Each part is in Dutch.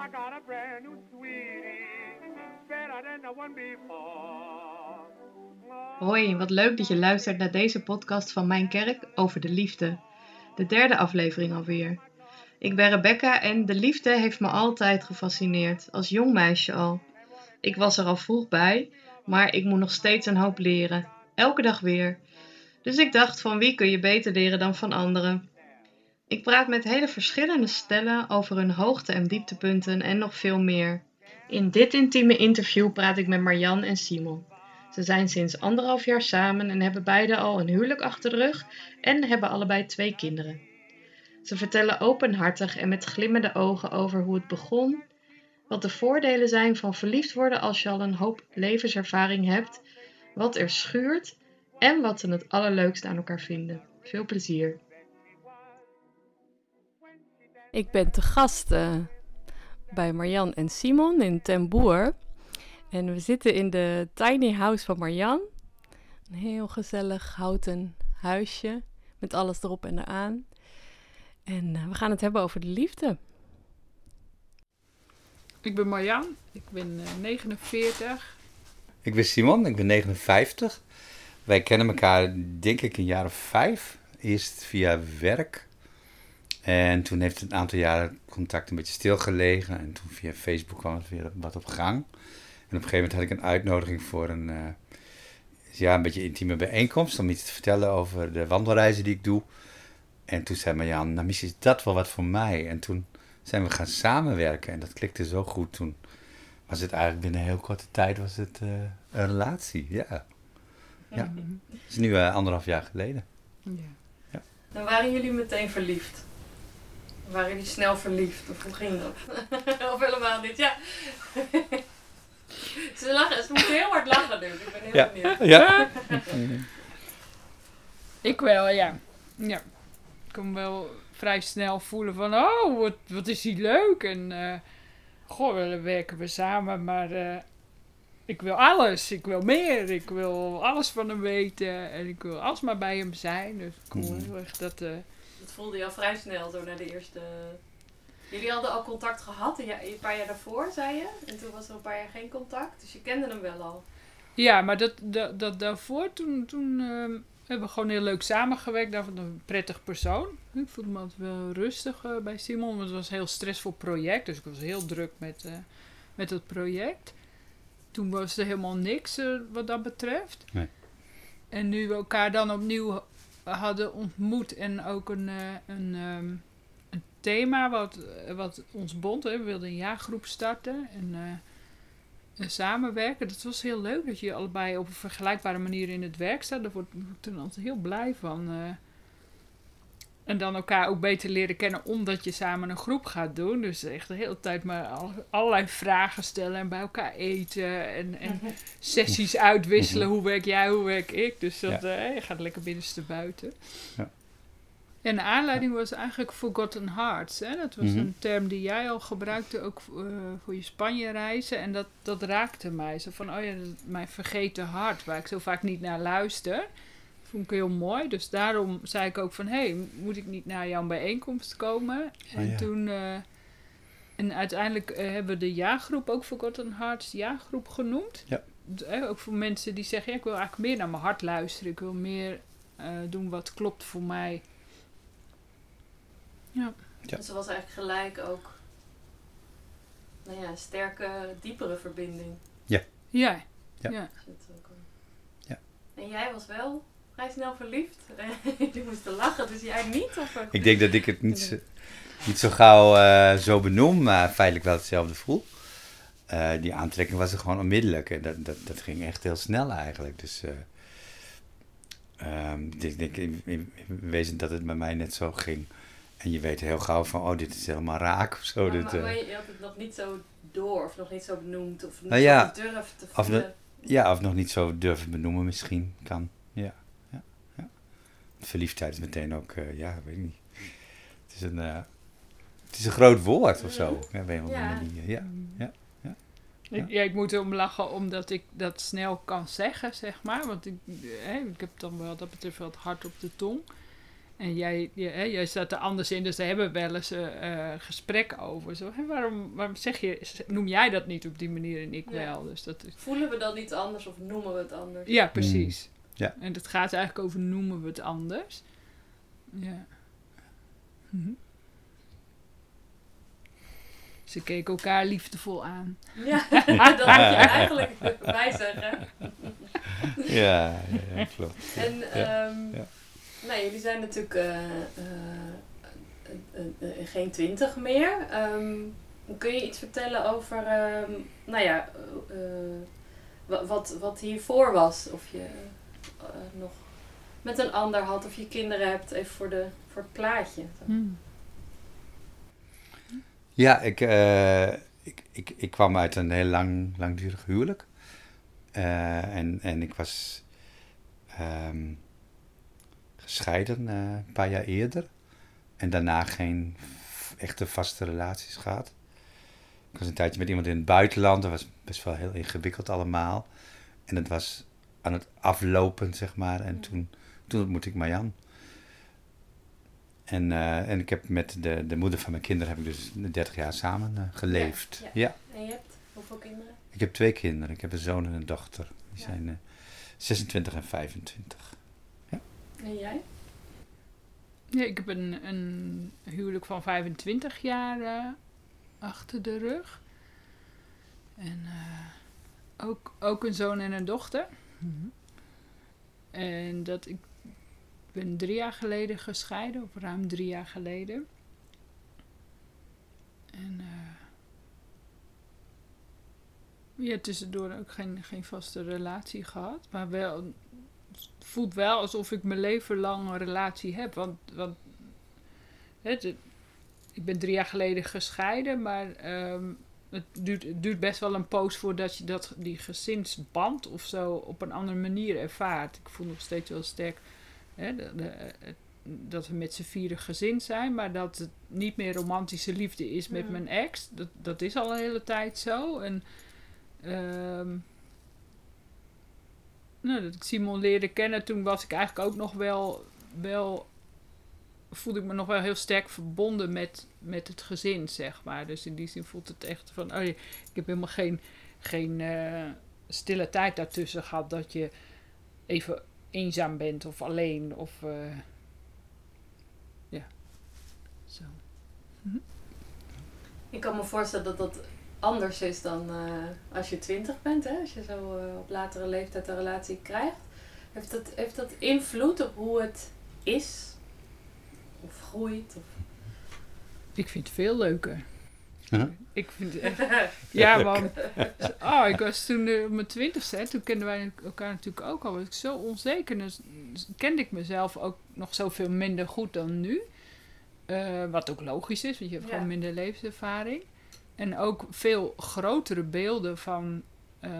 I got a brand new one before. Hoi, wat leuk dat je luistert naar deze podcast van Mijn Kerk over de liefde. De derde aflevering alweer. Ik ben Rebecca en de liefde heeft me altijd gefascineerd, als jong meisje al. Ik was er al vroeg bij, maar ik moet nog steeds een hoop leren. Elke dag weer. Dus ik dacht van wie kun je beter leren dan van anderen. Ik praat met hele verschillende stellen over hun hoogte- en dieptepunten en nog veel meer. In dit intieme interview praat ik met Marjan en Simon. Ze zijn sinds anderhalf jaar samen en hebben beide al een huwelijk achter de rug en hebben allebei twee kinderen. Ze vertellen openhartig en met glimmende ogen over hoe het begon, wat de voordelen zijn van verliefd worden als je al een hoop levenservaring hebt, wat er schuurt en wat ze het allerleukste aan elkaar vinden. Veel plezier. Ik ben te gast eh, bij Marjan en Simon in Ten Boer. En we zitten in de tiny house van Marjan. Een heel gezellig houten huisje met alles erop en eraan. En eh, we gaan het hebben over de liefde. Ik ben Marjan, ik ben eh, 49. Ik ben Simon, ik ben 59. Wij kennen elkaar denk ik een jaar of vijf. Eerst via werk. En toen heeft het een aantal jaren contact een beetje stilgelegen. En toen via Facebook kwam het weer wat op gang. En op een gegeven moment had ik een uitnodiging voor een, eh, ja, een beetje intieme bijeenkomst. Om iets te vertellen over de wandelreizen die ik doe. En toen zei Marjan, nou misschien is dat wel wat voor mij. En toen zijn we gaan samenwerken. En dat klikte zo goed. Toen was het eigenlijk binnen een heel korte tijd was het, eh, een relatie. Ja. Ja. Het is nu eh, anderhalf jaar geleden. Ja. Dan waren jullie meteen verliefd. Waren jullie snel verliefd? Of hoe ging dat? of helemaal niet, ja. ze, lachen, ze moeten heel hard lachen nu. Ik ben heel Ja. benieuwd. Ja. Ik wel, ja. ja. Ik kon wel vrij snel voelen van, oh, wat, wat is die leuk. En, eh goh, dan werken we samen, maar eh, ik wil alles. Ik wil meer. Ik wil alles van hem weten. En ik wil alsmaar bij hem zijn. Dus ik kon Mhm. heel erg dat... eh, Dat voelde je al vrij snel, zo na de eerste... Jullie hadden al contact gehad, een, paar jaar daarvoor, zei je. En toen was er een paar jaar geen contact. Dus je kende hem wel al. Ja, maar dat, dat, dat daarvoor, toen, toen ehm, hebben we gewoon heel leuk samengewerkt. Dat was een prettig persoon. Ik voelde me altijd wel rustig eh, bij Simon. Want het was een heel stressvol project. Dus ik was heel druk met, eh, met het project. Toen was er helemaal niks eh, wat dat betreft. Nee. En nu we elkaar dan opnieuw hadden ontmoet en ook een, eh, een, ehm, een thema wat, wat ons bond. We wilden een jaargroep starten. En, eh, en samenwerken. Dat was heel leuk dat je allebei op een vergelijkbare manier in het werk staat. Daar word ik toen altijd heel blij van. eh. En dan elkaar ook beter leren kennen omdat je samen een groep gaat doen. Dus echt de hele tijd maar al- allerlei vragen stellen en bij elkaar eten. En, en sessies uitwisselen. Hoe werk jij, hoe werk ik? Dus dat, eh, je gaat lekker binnenste buiten. Ja. En de aanleiding was eigenlijk Forgotten Hearts. Hè? Dat was Mhm. een term die jij al gebruikte, ook eh, voor je Spanje-reizen. En dat, dat raakte mij. Zo van, oh ja, mijn vergeten hart, waar ik zo vaak niet naar luister. Vond ik heel mooi. Dus daarom zei ik ook van, hé, hey, moet ik niet naar jouw bijeenkomst komen? En ja. toen... eh, en uiteindelijk eh, hebben we de jaargroep ook Forgotten Hearts jaargroep genoemd. Ja. Eh, ook voor mensen die zeggen, ja, ik wil eigenlijk meer naar mijn hart luisteren. Ik wil meer eh, doen wat klopt voor mij. Ja. Ja. Dus er was eigenlijk gelijk ook... Nou ja, een sterke, diepere verbinding. Ja. Ja. ja. Zit ook wel. Ja. En jij was wel vrij snel verliefd. Je moest lachen, dus jij niet? Of? Ik denk dat ik het niet zo, niet zo gauw eh, zo benoem, maar feitelijk wel hetzelfde voel. Eh, die aantrekking was er gewoon onmiddellijk. En dat, dat, dat ging echt heel snel eigenlijk. Dus eh, ehm, ik denk in, wezen dat het bij mij net zo ging. En je weet heel gauw van, oh, dit is helemaal raak of zo. Dit, maar, maar je had het nog niet zo door, of nog niet zo benoemd, of niet Nou ja, zo durf te of voelen. Ja, of nog niet zo durven benoemen misschien kan. Ja. Verliefdheid is meteen ook, eh, ja, weet ik niet. Het is een, eh, het is een groot woord of zo. Ja, op een of andere Ja. manier. Ja, ja. Ik, ja, ik moet erom lachen omdat ik dat snel kan zeggen, zeg maar. Want ik, eh, ik heb dan wel dat betreft wel het hart op de tong. En jij, je, hè, jij staat er anders in, dus daar hebben we wel eens eh eh, gesprekken over. Zo, hè, waarom, waarom zeg je, noem jij dat niet op die manier en ik Ja. wel? Dus dat is, Voelen we dat niet anders of noemen we het anders? ja, precies. Ja. En het gaat eigenlijk over noemen we het anders. Ja. Mhm. Ze keken elkaar liefdevol aan. Ja, dat moet je eigenlijk bij zeggen. Ja, ja, ja, klopt. En Ja, ehm, ja. nou, jullie zijn natuurlijk eh, eh, eh, geen twintig meer. Ehm, kun je iets vertellen over, ehm, nou ja, wa- wat, wat hiervoor was? Of je eh, nog met een ander had, of je kinderen hebt, even voor, de, voor het plaatje. Ja, ik, eh, ik, ik, ik kwam uit een heel lang, langdurig huwelijk. Eh, en, en ik was ehm, gescheiden een paar jaar eerder. En daarna geen echte vaste relaties gehad. Ik was een tijdje met iemand in het buitenland. Dat was best wel heel ingewikkeld allemaal. En het was aan het aflopen, zeg maar. En toen, toen ontmoette ik Marjan. En, eh, en ik heb met de, de moeder van mijn kinderen heb ik dus 30 jaar samen eh, geleefd. Ja, Ja, ja. En je hebt hoeveel kinderen? ik heb twee kinderen. Ik heb een zoon en een dochter. Die Ja. zijn eh, 26 en 25. En jij? Ja, ik heb een, een huwelijk van 25 jaar achter de rug. En eh, ook, ook een zoon en een dochter. En dat ik ben drie jaar geleden gescheiden, of ruim drie jaar geleden. En eh, ja, tussendoor ook geen, geen vaste relatie gehad. Maar wel, het voelt wel alsof ik mijn leven lang een relatie heb. Want, want ik ben drie jaar geleden gescheiden, maar ehm, het, duurt, het duurt best wel een poos voordat je dat, die gezinsband of zo op een andere manier ervaart. Ik voel nog steeds wel sterk hè, de- de- het- dat we met z'n vieren gezin zijn, maar dat het niet meer romantische liefde is met mijn ex. Dat, dat is al een hele tijd zo. En ehm, nou, dat ik Simon leerde kennen, toen was ik eigenlijk ook nog wel, wel voelde ik me nog wel heel sterk verbonden met, met het gezin, zeg maar. Dus in die zin voelt het echt van, oh, ik heb helemaal geen, geen eh, stille tijd daartussen gehad dat je even eenzaam bent of alleen of eh, ja, zo. Ik kan me voorstellen dat dat anders is dan eh, als je twintig bent, hè? als je zo op latere leeftijd een relatie krijgt. Heeft dat, heeft dat invloed op hoe het is? Of groeit? Of... Ik vind het veel leuker. Huh? Ik vind het echt Ja, want oh, ik was toen eh, op mijn twintigste, hè, toen kenden wij elkaar natuurlijk ook al. Was ik zo onzeker. Dus kende ik mezelf ook nog zoveel minder goed dan nu. Eh, wat ook logisch is, want je hebt Ja. gewoon minder levenservaring. En ook veel grotere beelden van eh,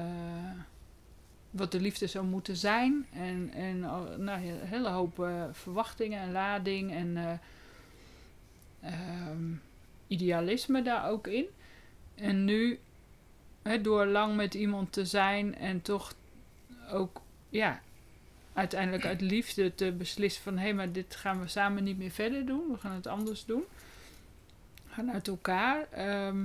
wat de liefde zou moeten zijn. En, en al- nou, een hele hoop eh, verwachtingen en lading en eh, ehm, idealisme daar ook in. En nu, hè, door lang met iemand te zijn en toch ook, ja, uiteindelijk uit liefde te beslissen van... hé, hey, maar dit gaan we samen niet meer verder doen. We gaan het anders doen. We gaan uit elkaar. ehm,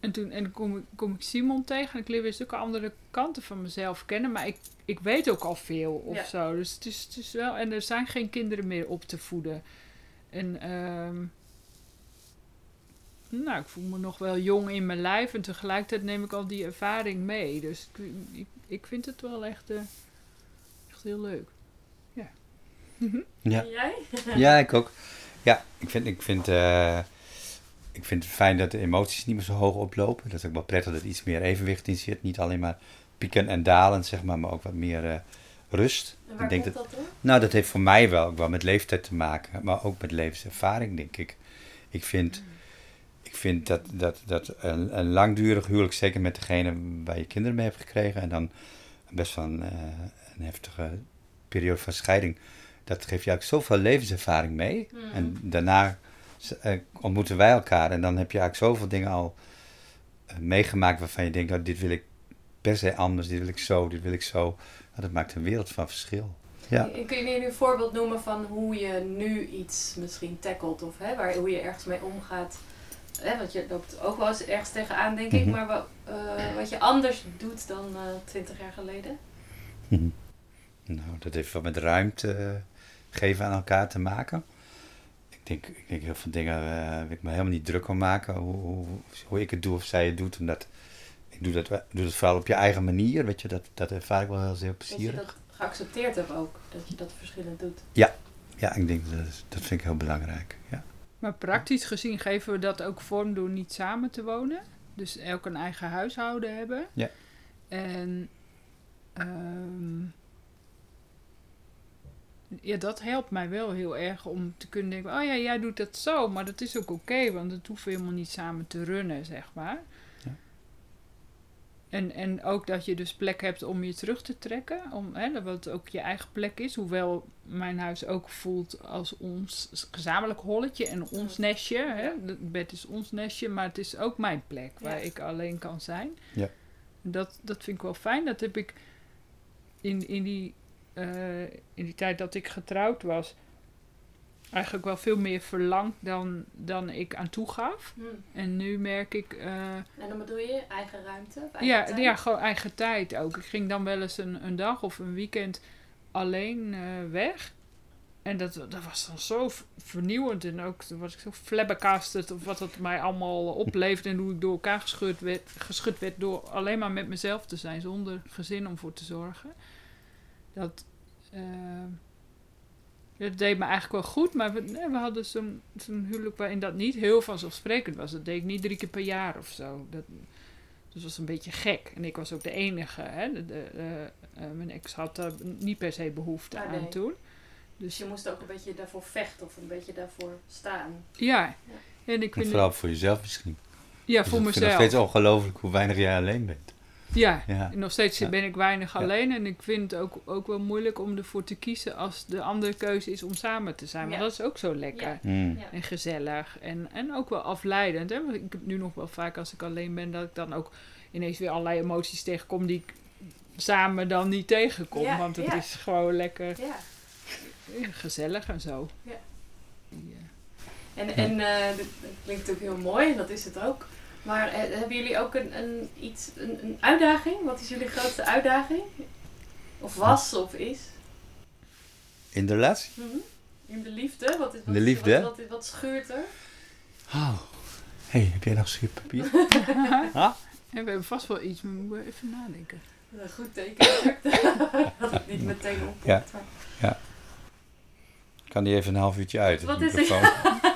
en toen en kom, ik, kom ik Simon tegen. En ik leer weer stukken andere kanten van mezelf kennen. Maar ik, ik weet ook al veel of Ja. zo. Dus het is, het is wel... En er zijn geen kinderen meer op te voeden. En... ehm, nou, ik voel me nog wel jong in mijn lijf en tegelijkertijd neem ik al die ervaring mee. Dus ik, ik, ik vind het wel echt, eh, echt heel leuk. Ja. En jij? Ja, ik ook. Ja, ik vind, ik, vind, eh, ik vind het fijn dat de emoties niet meer zo hoog oplopen. Dat is ook wel prettig dat er iets meer evenwicht in zit. Niet alleen maar pieken en dalen, zeg maar, maar ook wat meer eh, rust. Ik denk komt dat, dat nou, dat heeft voor mij wel ook wel met leeftijd te maken, maar ook met levenservaring, denk ik. Ik vind, ik vind dat, dat, dat een, een langdurig huwelijk, zeker met degene waar je kinderen mee hebt gekregen, en dan best wel een, eh, een heftige periode van scheiding, dat geeft je eigenlijk zoveel levenservaring mee. Mhm. En daarna ontmoeten wij elkaar en dan heb je eigenlijk zoveel dingen al eh, meegemaakt waarvan je denkt, nou, dit wil ik per se anders, dit wil ik zo, dit wil ik zo. Nou, dat maakt een wereld van verschil. Ja. Kun je nu een voorbeeld noemen van hoe je nu iets misschien tackelt of hè, waar, hoe je ergens mee omgaat? Hè, want je loopt ook wel eens ergens tegenaan, denk ik, Mhm. maar wat, eh, wat je anders doet dan eh, twintig jaar geleden? Mhm. Nou, dat heeft wat met ruimte eh, geven aan elkaar te maken. Ik denk, ik denk heel veel dingen eh, waar ik me helemaal niet druk om maken. Hoe, hoe, hoe ik het doe of zij het doet. Omdat ik doe dat, wel- doe dat vooral op je eigen manier. Weet je, dat, dat ervaar ik wel heel, heel Dat je plezierig. dat geaccepteerd hebt ook, dat je dat verschillend doet. Ja, ik denk dat, is- dat vind ik heel belangrijk. Ja. Maar praktisch gezien geven we dat ook vorm door niet samen te wonen. Dus elk een eigen huishouden hebben. Ja. En ehm, ja, dat helpt mij wel heel erg om te kunnen denken: oh ja, jij doet dat zo, maar dat is ook oké, want het hoeft helemaal niet samen te runnen, zeg maar. Ja. En, en ook dat je dus plek hebt om je terug te trekken, om, hè, dat het ook je eigen plek is. Hoewel mijn huis ook voelt als ons gezamenlijk holletje en ons nestje. Hè. Het bed is ons nestje, maar het is ook mijn plek waar Ja. ik alleen kan zijn. Ja. Dat, dat vind ik wel fijn. Dat heb ik in, in, die, eh, in die tijd dat ik getrouwd was eigenlijk wel veel meer verlangd dan, dan ik aan toegaf. Hm. En nu merk ik... eh, En dan bedoel je eigen ruimte? eigen ja, tijd? ja, gewoon eigen tijd ook. Ik ging dan wel eens een, een dag of een weekend alleen eh, weg. En dat, dat was dan zo vernieuwend. En ook toen was ik zo flabbergasted of wat het mij allemaal opleverde. En hoe ik door elkaar geschud werd, geschud werd door alleen maar met mezelf te zijn. Zonder gezin om voor te zorgen. Dat, eh, dat deed me eigenlijk wel goed. Maar we, nee, we hadden zo'n zo'n huwelijk waarin dat niet heel vanzelfsprekend was. Dat deed ik niet drie keer per jaar of zo. Dat, dus was een beetje gek. En ik was ook de enige. Hè? De, de, eh, eh, mijn ex had daar niet per se behoefte Ah, aan nee. toen. Dus Dus je moest ook een beetje daarvoor vechten of een beetje daarvoor staan. ja. En ik En vind vooral voor jezelf misschien. ja, Dus voor ik vind het nog mezelf. steeds ongelooflijk hoe weinig jij alleen bent. Ja, nog steeds Ja. ben ik weinig Ja. alleen. En ik vind het ook, ook wel moeilijk om ervoor te kiezen als de andere keuze is om samen te zijn. Maar Ja. dat is ook zo lekker. Ja. Mm. En gezellig. En, en ook wel afleidend. Hè? Want ik heb nu nog wel vaak als ik alleen ben, dat ik dan ook inees weer allerlei emoties tegenkom die ik samen dan niet tegenkom. Ja, want het ja. is gewoon lekker Ja. ja, gezellig en zo. Ja. En, en eh, dat klinkt natuurlijk heel mooi, en dat is het ook. Maar eh, hebben jullie ook een, een, iets, een, een uitdaging? Wat is jullie grootste uitdaging? Of was of is? In de relatie? Mhm. In de liefde? Wat, is, wat, De liefde? Wat, wat, wat schuurt er? Oh. hey, heb jij nog schuurpapier? ah? En we hebben vast wel iets, maar we moeten even nadenken. Een goed teken. dat het niet meteen op. Ja. Kan die even een half uurtje uit? Wat de is het?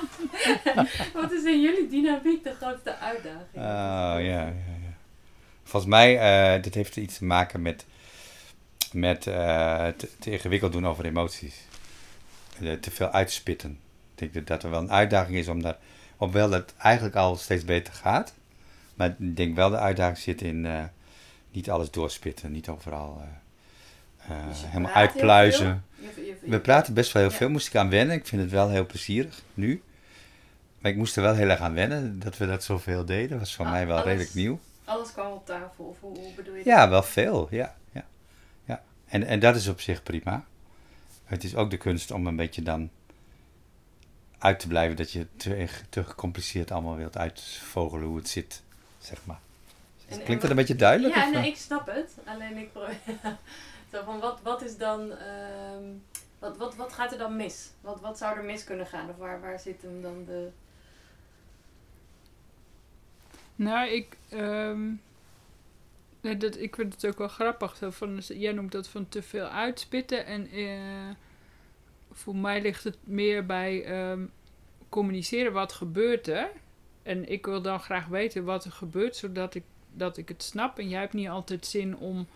Wat is in jullie dynamiek de grootste uitdaging? Oh, ja, ja, ja. Volgens mij, eh dit heeft iets te maken met, met eh, te, te ingewikkeld doen over emoties. Eh, te veel uitspitten. Ik denk dat dat er wel een uitdaging is, om daar, hoewel dat eigenlijk al steeds beter gaat. Maar ik denk wel de uitdaging zit in niet alles doorspitten, niet overal Dus helemaal uitpluizen. veel? Je- je- je- We praten best wel heel Ja. veel, moest ik aan wennen. Ik vind het wel heel plezierig nu. Maar ik moest er wel heel erg aan wennen dat we dat zoveel deden. Dat was voor Ah, mij wel alles. redelijk nieuw. Alles kwam op tafel, of hoe, hoe bedoel je dat? Ja, wel veel. Ja, ja, ja. En, en dat is op zich prima. Het is ook de kunst om een beetje dan uit te blijven dat je te, te gecompliceerd allemaal wilt uitvogelen hoe het zit, zeg maar. En- en Klinkt dat een beetje duidelijk? Ja, nee, ik snap het. Alleen ik probeer... Zo van, wat, wat is dan... ehm, wat, wat, wat gaat er dan mis? Wat, wat zou er mis kunnen gaan? Of waar, waar zit hem dan de... Nou, ik, ehm, dat, ik vind het ook wel grappig. Zo van, jij noemt dat van te veel uitspitten. En eh, voor mij ligt het meer bij ehm, communiceren wat gebeurt er. En ik wil dan graag weten wat er gebeurt, zodat ik, dat ik het snap. En jij hebt niet altijd zin om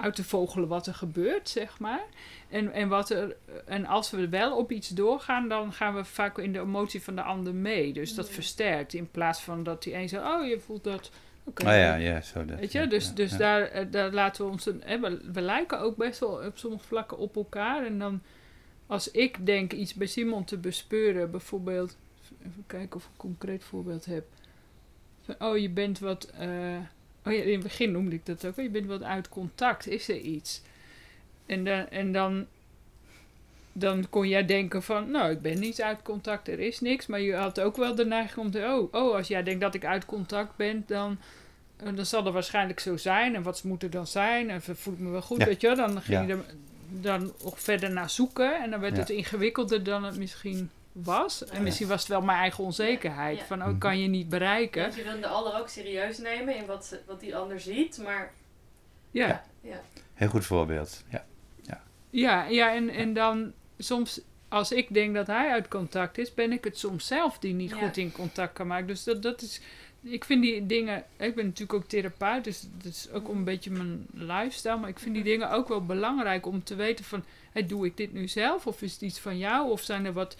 uit te vogelen wat er gebeurt, zeg maar. En, en, wat er, en als we wel op iets doorgaan, dan gaan we vaak in de emotie van de ander mee. Dus dat versterkt. In plaats van dat die een zegt, oh, je voelt dat. Oké. Oh ja, ja, zo dat. Weet je, ja, dus, ja, dus ja. Daar, eh, daar laten we ons... Een, hè, we, we lijken ook best wel op sommige vlakken op elkaar. En dan, als ik denk iets bij Simon te bespeuren, bijvoorbeeld... Even kijken of ik een concreet voorbeeld heb. Van, oh, je bent wat... eh, oh ja, in het begin noemde ik dat ook. Je bent wat uit contact. Is er iets? En dan, en dan dan kon jij denken van, nou, ik ben niet uit contact, er is niks. Maar je had ook wel de neiging om te, oh, oh als jij denkt dat ik uit contact ben, dan, eh, dan zal er waarschijnlijk zo zijn. En wat moet er dan zijn? En voel ik me wel goed, Ja. weet je? Dan ging Ja. je er dan nog verder naar zoeken. En dan werd Ja. het ingewikkelder dan het misschien was. En misschien was het wel mijn eigen onzekerheid. Ja. Van, Mhm. oh, kan je niet bereiken. Want je wil de ander ook serieus nemen in wat, ze- wat die ander ziet, maar Ja. ja, ja. Heel goed voorbeeld. Ja. Ja, ja en, en dan soms, als ik denk dat hij uit contact is, ben ik het soms zelf die niet Ja. goed in contact kan maken. Dus dat, dat is, ik vind die dingen, ik ben natuurlijk ook therapeut, dus dat is ook een beetje mijn lifestyle. Maar ik vind die dingen ook wel belangrijk om te weten van, hey, doe ik dit nu zelf of is het iets van jou? Of zijn er wat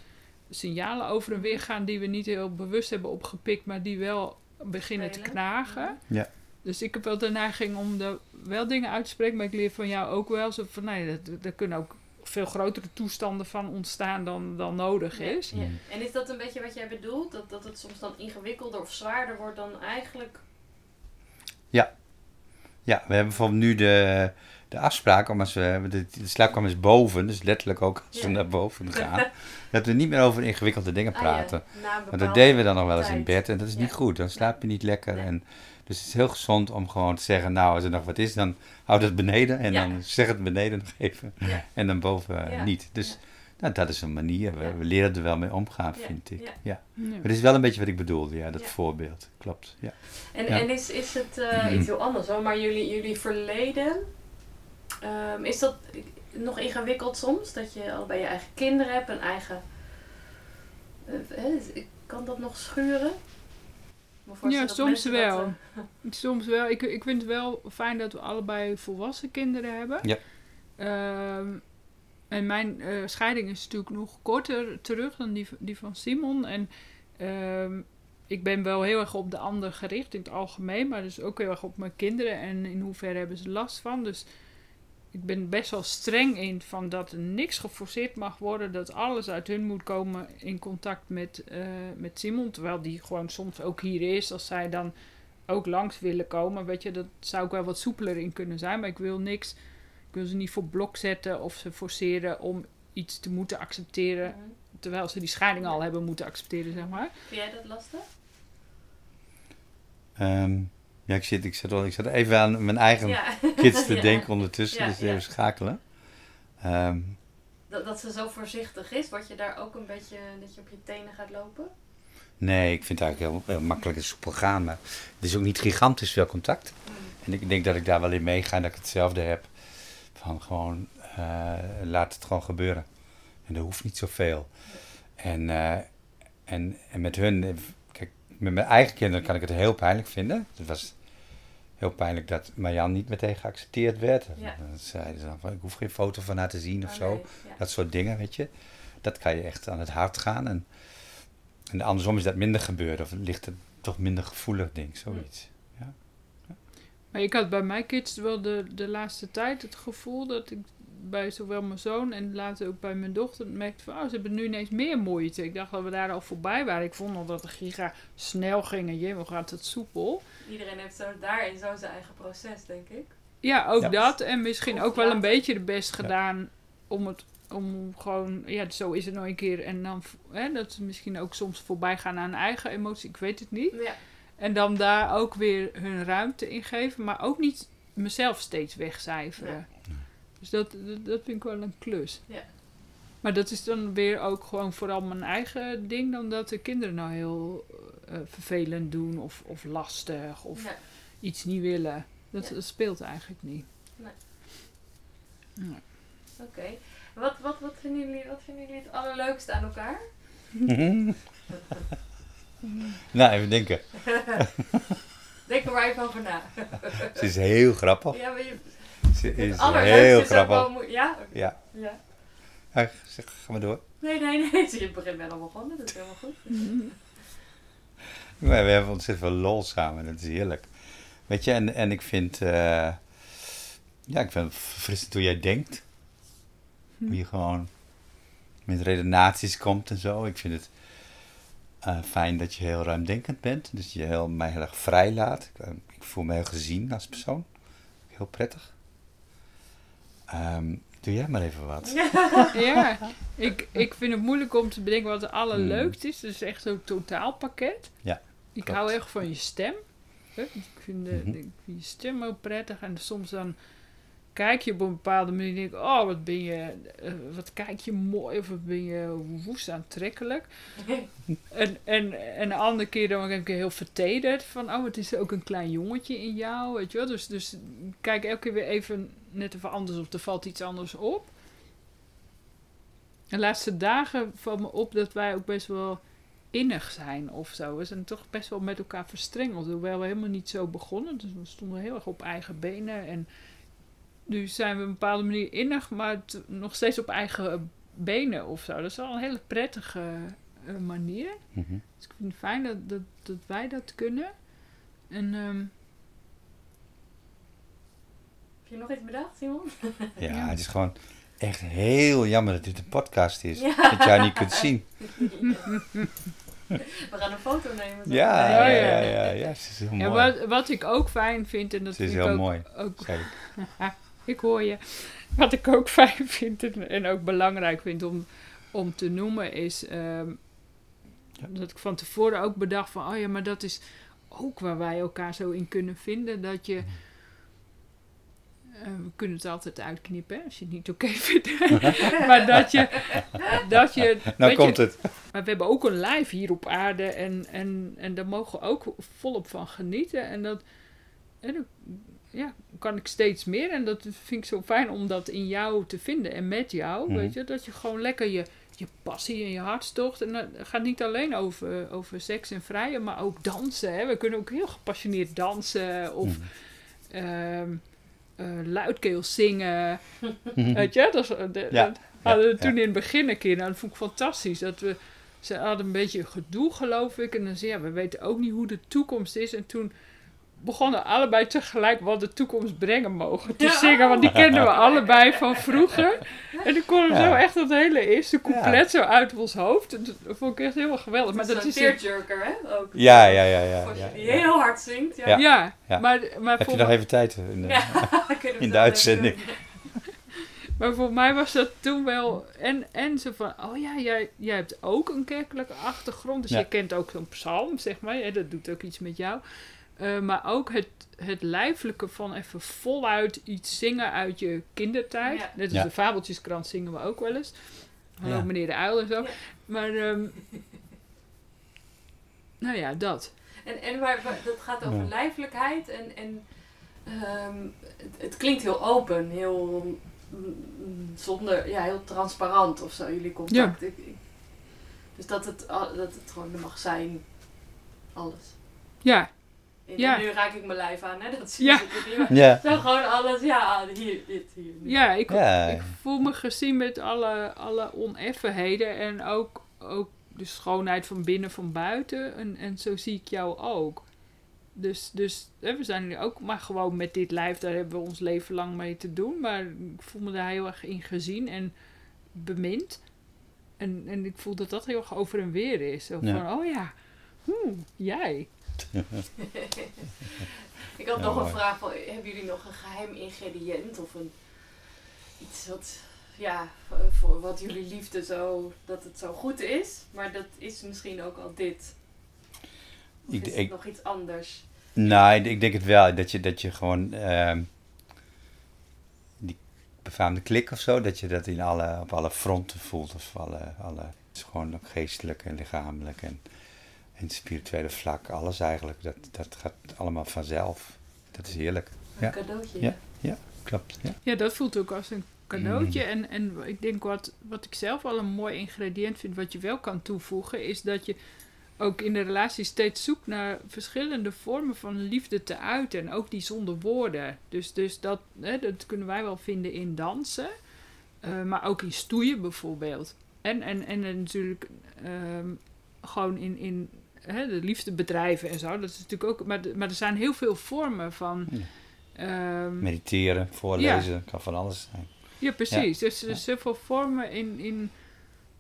signalen over en weer gaan die we niet heel bewust hebben opgepikt, maar die wel beginnen te knagen? Ja. Dus ik heb wel de neiging om er wel dingen uit te spreken, maar ik leer van jou ook wel. Zo van, nee, dat, er kunnen ook veel grotere toestanden van ontstaan dan, dan nodig is. Ja. En is dat een beetje wat jij bedoelt? Dat, dat het soms dan ingewikkelder of zwaarder wordt dan eigenlijk? Ja, we hebben bijvoorbeeld nu de, de afspraak om als we de, de slaapkamer is boven, dus letterlijk ook als we Ja. naar boven gaan, dat we niet meer over ingewikkelde dingen Ah, ja, praten. een Want dat deden we dan nog wel eens in bed en dat is niet goed. Dan slaap je niet lekker. Nee. En, dus het is heel gezond om gewoon te zeggen, nou als er nog wat is, dan houd het beneden en Ja. dan zeg het beneden nog even Ja. en dan boven eh, Ja. niet. Dus Ja. nou, dat is een manier, we, Ja. we leren er wel mee omgaan, Ja. vind ik. Ja. Maar dit is wel een beetje wat ik bedoelde, ja, dat Ja. voorbeeld. Klopt, ja. En, Ja. en is, is het eh, iets heel anders hoor, maar jullie, jullie verleden, ehm, is dat nog ingewikkeld soms? Dat je allebei je eigen kinderen hebt, een eigen... eh, hè, kan dat nog schuren? Ik Ja, soms dat, wel. eh, Soms wel. Ik, ik vind het wel fijn dat we allebei volwassen kinderen hebben. Ja. Ehm, en mijn eh, scheiding is natuurlijk nog korter terug dan die, die van Simon. En ehm, ik ben wel heel erg op de ander gericht in het algemeen, maar dus ook heel erg op mijn kinderen en in hoeverre hebben ze last van. Dus ik ben best wel streng in van dat er niks geforceerd mag worden, dat alles uit hun moet komen in contact met, eh, met Simon. Terwijl die gewoon soms ook hier is, als zij dan ook langs willen komen. Weet je, dat zou ik wel wat soepeler in kunnen zijn, maar ik wil niks, ik wil ze niet voor blok zetten of ze forceren om iets te moeten accepteren, mhm. terwijl ze die scheiding al hebben moeten accepteren, zeg maar. Vind jij dat lastig? Ehm, ja, ik zit, ik, zit wel, ik zit even aan mijn eigen Ja. kids te Ja. denken ondertussen, dus even schakelen. Ehm, Dat, dat ze zo voorzichtig is, word je daar ook een beetje, dat je op je tenen gaat lopen? nee, ik vind het eigenlijk heel, heel makkelijk en soepel gaan, maar het is ook niet gigantisch veel contact. En ik denk dat ik daar wel in meega en dat ik hetzelfde heb. Van gewoon, eh, laat het gewoon gebeuren. En er hoeft niet zoveel. En, eh, en, en met hun, eh, kijk, met mijn eigen kinderen kan ik het heel pijnlijk vinden. Het was heel pijnlijk dat Marjan niet meteen geaccepteerd werd. Ja. Dan zeiden ze dan van, ik hoef geen foto van haar te zien of Oh, zo. nee, ja. Dat soort dingen, weet je. Dat kan je echt aan het hart gaan. En, en andersom is dat minder gebeurd. Of ligt het toch minder gevoelig, denk ik, zoiets. Maar ik had bij mijn kids wel de, de laatste tijd het gevoel dat ik bij zowel mijn zoon en later ook bij mijn dochter merkte van, oh, ze hebben nu ineens meer moeite. Ik dacht dat we daar al voorbij waren. Ik vond al dat de giga snel gingen. Jee, hoe gaat het soepel? Iedereen heeft zo daarin zo zijn eigen proces, denk ik. Ja, ook Ja. dat. En misschien Of ook wel een beetje de best Ja. gedaan om het om gewoon, ja, zo is het nog een keer. En dan hè, dat ze misschien ook soms voorbij gaan aan eigen emotie. Ik weet het niet. Ja. En dan daar ook weer hun ruimte in geven, maar ook niet mezelf steeds wegcijferen. Dus dat, dat, dat vind ik wel een klus. Ja. Maar dat is dan weer ook gewoon vooral mijn eigen ding, dan dat de kinderen nou heel eh, vervelend doen of, of lastig of iets niet willen. Dat, Ja. dat speelt eigenlijk niet. Nee. Nee. Oké. Wat, wat, wat, vinden jullie, wat vinden jullie het allerleukste aan elkaar? nou, even denken. Denk er maar even over na. Ze is heel grappig. Ja, maar je, Ze is heel is grappig. Ja? Ja. Ja. Ja, zeg, ga maar door. Nee, nee, nee. Je begint wel al begonnen. Dat is helemaal goed. Maar we hebben ontzettend veel lol samen. Dat is heerlijk. Weet je, en, en ik vind... eh, ja, ik vind het verfrissend hoe jij denkt. Hoe je gewoon met redenaties komt en zo. Ik vind het eh, fijn dat je heel ruimdenkend bent. Dus je heel, mij heel erg vrij laat. Ik, eh, ik voel me heel gezien als persoon. Heel prettig. Ehm, Doe jij maar even wat. Ja, ik, ik vind het moeilijk om te bedenken wat het allerleukste is. Het is echt zo'n totaalpakket. Ja, Ik klopt. hou echt van je stem. Hè, Ik vind, de, Mhm. ik vind je stem ook prettig. En soms dan kijk je op een bepaalde manier en denk ik... Oh, wat ben je... eh, wat kijk je mooi. Of wat ben je woest aantrekkelijk. En, en, en de andere keer dan ben ik heel vertederd. Van, oh, het is ook een klein jongetje in jou. Weet je wel? Dus, dus kijk elke keer weer even net even anders of er valt iets anders op. De laatste dagen valt me op dat wij ook best wel innig zijn of zo. We zijn toch best wel met elkaar verstrengeld. Hoewel we helemaal niet zo begonnen. Dus we stonden heel erg op eigen benen. En nu zijn we op een bepaalde manier innig, maar nog steeds op eigen benen of zo. Dat is wel een hele prettige eh, manier. Mhm. Dus ik vind het fijn dat, dat, dat wij dat kunnen. En ehm, Heb je nog iets bedacht, Simon? Ja, Ja. het is gewoon echt heel jammer dat dit een podcast is. Ja. Dat jij niet kunt zien. We gaan een foto nemen. zo. Ja, Ja, ja, ja. het is heel ja, mooi. wat, wat ik ook fijn vind, en dat Het is vind ik heel ook, mooi. ook ik. hoor je. Wat ik ook fijn vind en, ook belangrijk vind om, om te noemen is ehm, dat ik van tevoren ook bedacht van, oh ja, maar dat is ook waar wij elkaar zo in kunnen vinden. Dat je, eh, we kunnen het altijd uitknippen hè, als je het niet oké vindt. maar dat je, dat je, Nou komt je, het. maar we hebben ook een live hier op aarde en, en, en daar mogen we ook volop van genieten. En dat en ja, kan ik steeds meer. En dat vind ik zo fijn om dat in jou te vinden en met jou. Mhm. Weet je, dat je gewoon lekker je, je passie en je hartstocht. En dat gaat niet alleen over, over seks en vrijen, maar ook dansen. Hè. We kunnen ook heel gepassioneerd dansen of eh, luidkeels zingen. Mhm. Weet je, dat, eh, Ja, hadden we ja, toen ja. in het begin een keer. Nou, dat vond ik fantastisch. Dat we, ze hadden een beetje gedoe, geloof ik. En dan zei ja, we weten ook niet hoe de toekomst is. En toen begonnen allebei tegelijk wat de toekomst brengen mogen te Ja. zingen. Want die kenden we allebei van vroeger. En ik kon hem Ja. zo echt dat hele eerste couplet zo uit ons hoofd. En Dat vond ik echt heel erg geweldig. Maar dat is... een tearjerker, hè? Ook. Ja, ja, ja, ja. Als je ja, die heel hard zingt. Ja. Ja. Ja, Ja. maar, maar Heb je nog even tijd? In de- Ja, kunnen we In de uitzending. Maar voor mij was dat toen wel. En, en zo van: oh ja, jij, jij hebt ook een kerkelijke achtergrond. Dus Ja. je kent ook zo'n psalm, zeg maar. Ja, dat doet ook iets met jou. Eh, maar ook het, het lijfelijke van even voluit iets zingen uit je kindertijd. Ja. Net als Ja. de Fabeltjeskrant zingen we ook wel eens. Ja. ook meneer de Uil en zo. Ja. Maar, ehm, nou ja, dat. En, en waar, waar- dat gaat over Ja. lijfelijkheid. En, en ehm, het, het klinkt heel open, heel mm, zonder, ja, heel transparant of zo, jullie contact. Ik, ik- dus dat het, dat het gewoon er mag zijn, alles. Ja, Ja. nu raak ik mijn lijf aan, hè? Dat zie Ja. je niet. maar Ja. Zo gewoon alles, ja, hier, dit, hier. ja, ik, Ja. ik voel me gezien met alle, alle oneffenheden en ook, ook de schoonheid van binnen, van buiten. En, en zo zie ik jou ook. Dus, dus hè, we zijn nu ook maar gewoon met dit lijf, daar hebben we ons leven lang mee te doen. Maar ik voel me daar heel erg in gezien en bemind. En, en ik voel dat dat heel erg over en weer is. Zo Ja. van, oh ja, hmm, jij. Ik had Ja, nog een vraag van, hebben jullie nog een geheim ingrediënt of een, iets wat, ja, voor wat jullie liefde zo, dat het zo goed is, maar dat is misschien ook al dit. Of Ik- is ik- het nog iets anders? Nou, ik, ik denk het wel. Dat je, dat je gewoon ehm, die befaamde klik of zo, dat je dat in alle, op alle fronten voelt. Of alle, alle, het is gewoon ook geestelijk en lichamelijk en, en spirituele vlak. Alles eigenlijk. Dat, dat gaat allemaal vanzelf. Dat is heerlijk. Een Ja. cadeautje. Ja. Klopt. Ja. Ja, dat voelt ook als een cadeautje. Mm. En, en ik denk wat, wat ik zelf al een mooi ingrediënt vind, wat je wel kan toevoegen, is dat je ook in de relatie steeds zoekt naar verschillende vormen van liefde te uiten. En ook die zonder woorden. Dus, dus dat, hè, dat kunnen wij wel vinden in dansen, eh, maar ook in stoeien bijvoorbeeld. En, en, en natuurlijk ehm, gewoon in, in hè, de liefde bedrijven en zo. Dat is natuurlijk ook. Maar, maar er zijn heel veel vormen van. Ja. ehm, Mediteren, voorlezen, kan van alles zijn. ja, precies. Dus er zijn veel vormen in, in,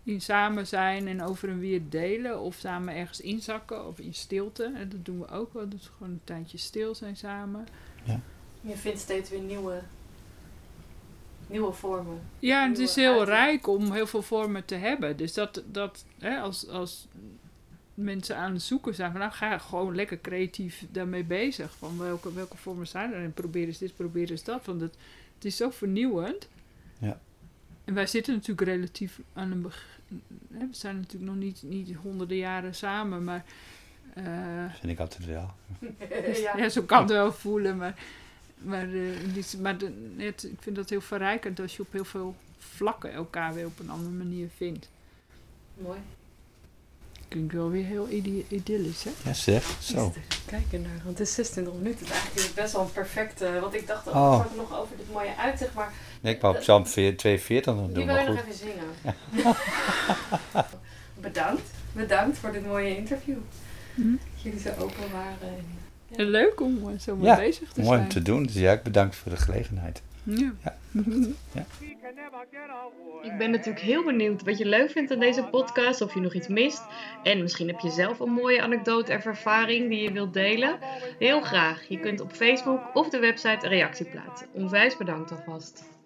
in samen zijn en over en weer delen. Of samen ergens inzakken of in stilte. En dat doen we ook wel. Dus gewoon een tijdje stil zijn samen. Je vindt steeds weer nieuwe nieuwe vormen. Ja, en het is heel uiting. rijk om heel veel vormen te hebben. Dus dat, dat hè, als, als mensen aan het zoeken zijn, van nou ga gewoon lekker creatief daarmee bezig. Van welke, welke vormen zijn er en probeer eens dit, probeer eens dat. Want het, het is zo vernieuwend. Ja. En wij zitten natuurlijk relatief aan een We zijn natuurlijk nog niet, niet honderden jaren samen, maar eh, Vind ik altijd wel. ja. ja, zo kan het wel voelen. Maar, maar, eh, die- maar de, het, ik vind dat heel verrijkend als je op heel veel vlakken elkaar weer op een andere manier vindt. Mooi. Klinkt wel weer heel idyllisch, hè? Ja, zeg. Zo. Kijken naar, want het is 26 minuten. Het is eigenlijk best wel een perfecte. Want ik dacht ook Oh. nog over dit mooie uitzicht, maar Nee, ik wou op Psalm 42 nog die doen, wil je nog even zingen. Bedankt. Bedankt voor dit mooie interview. Mhm. Dat jullie zo open waren. En, En leuk om eh, zo mee Ja, bezig te Mooi om zijn. te doen. Dus ja, ik bedankt voor de gelegenheid. Ja. Ik ben natuurlijk heel benieuwd wat je leuk vindt aan deze podcast, of je nog iets mist. En misschien heb je zelf een mooie anekdote of ervaring die je wilt delen. Heel graag. Je kunt op Facebook of de website een reactie plaatsen. Onwijs bedankt alvast.